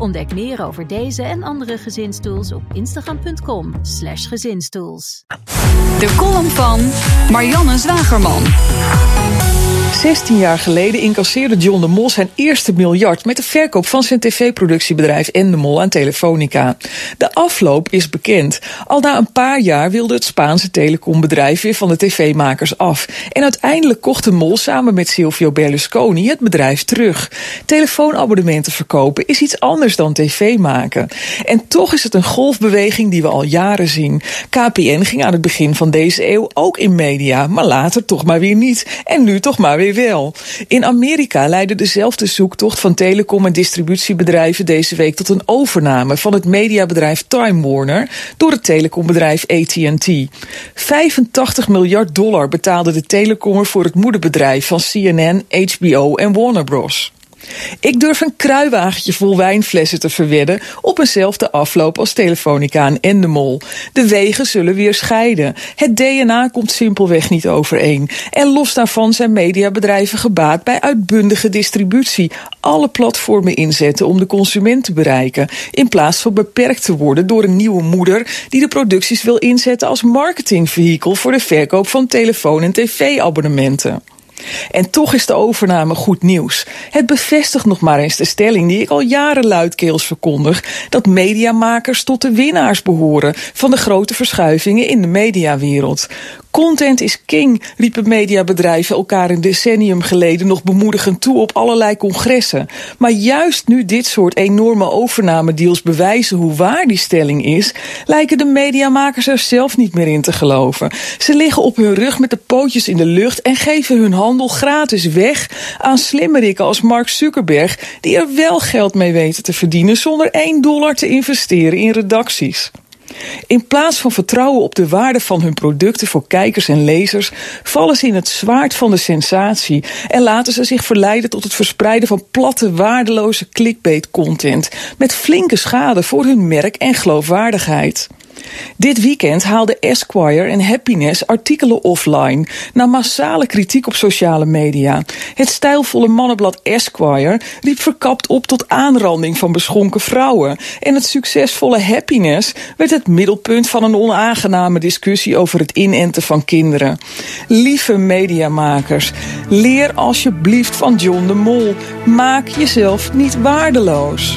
Ontdek meer over deze en andere gezinstools op instagram.com/slash gezinstools. De column van Marianne Zwagerman. 16 jaar geleden incasseerde John de Mol zijn eerste miljard met de verkoop van zijn tv-productiebedrijf En de Mol aan Telefonica. De afloop is bekend. Al na een paar jaar wilde het Spaanse telecombedrijf weer van de tv-makers af. En uiteindelijk kocht de Mol samen met Silvio Berlusconi het bedrijf terug. Telefoonabonnementen verkopen is iets anders dan tv maken. En toch is het een golfbeweging die we al jaren zien. KPN ging aan het begin van deze eeuw ook in media, maar later toch maar weer niet. En nu toch maar weer wel. In Amerika leidde dezelfde zoektocht van telecom- en distributiebedrijven deze week tot een overname van het mediabedrijf Time Warner door het telecombedrijf AT&T. 85 miljard dollar betaalde de telecommer voor het moederbedrijf van CNN, HBO en Warner Bros. Ik durf een kruiwagentje vol wijnflessen te verwedden op eenzelfde afloop als Telefonica en Endemol. De wegen zullen weer scheiden. Het DNA komt simpelweg niet overeen. En los daarvan zijn mediabedrijven gebaat bij uitbundige distributie. Alle platformen inzetten om de consument te bereiken. In plaats van beperkt te worden door een nieuwe moeder die de producties wil inzetten als marketingvehikel voor de verkoop van telefoon- en tv-abonnementen. En toch is de overname goed nieuws. Het bevestigt nog maar eens de stelling die ik al jaren luidkeels verkondig: dat mediamakers tot de winnaars behoren van de grote verschuivingen in de mediawereld. Content is king, riepen mediabedrijven elkaar een decennium geleden nog bemoedigend toe op allerlei congressen. Maar juist nu dit soort enorme overnamedeals bewijzen hoe waar die stelling is, lijken de mediamakers er zelf niet meer in te geloven. Ze liggen op hun rug met de pootjes in de lucht en geven hun handel gratis weg aan slimmerikken als Mark Zuckerberg, die er wel geld mee weten te verdienen zonder één dollar te investeren in redacties. In plaats van vertrouwen op de waarde van hun producten voor kijkers en lezers, vallen ze in het zwaard van de sensatie en laten ze zich verleiden tot het verspreiden van platte, waardeloze clickbait-content met flinke schade voor hun merk en geloofwaardigheid. Dit weekend haalde Esquire en Happiness artikelen offline na massale kritiek op sociale media. Het stijlvolle mannenblad Esquire riep verkapt op tot aanranding van beschonken vrouwen. En het succesvolle Happiness werd het middelpunt van een onaangename discussie over het inenten van kinderen. Lieve mediamakers, leer alsjeblieft van John de Mol. Maak jezelf niet waardeloos.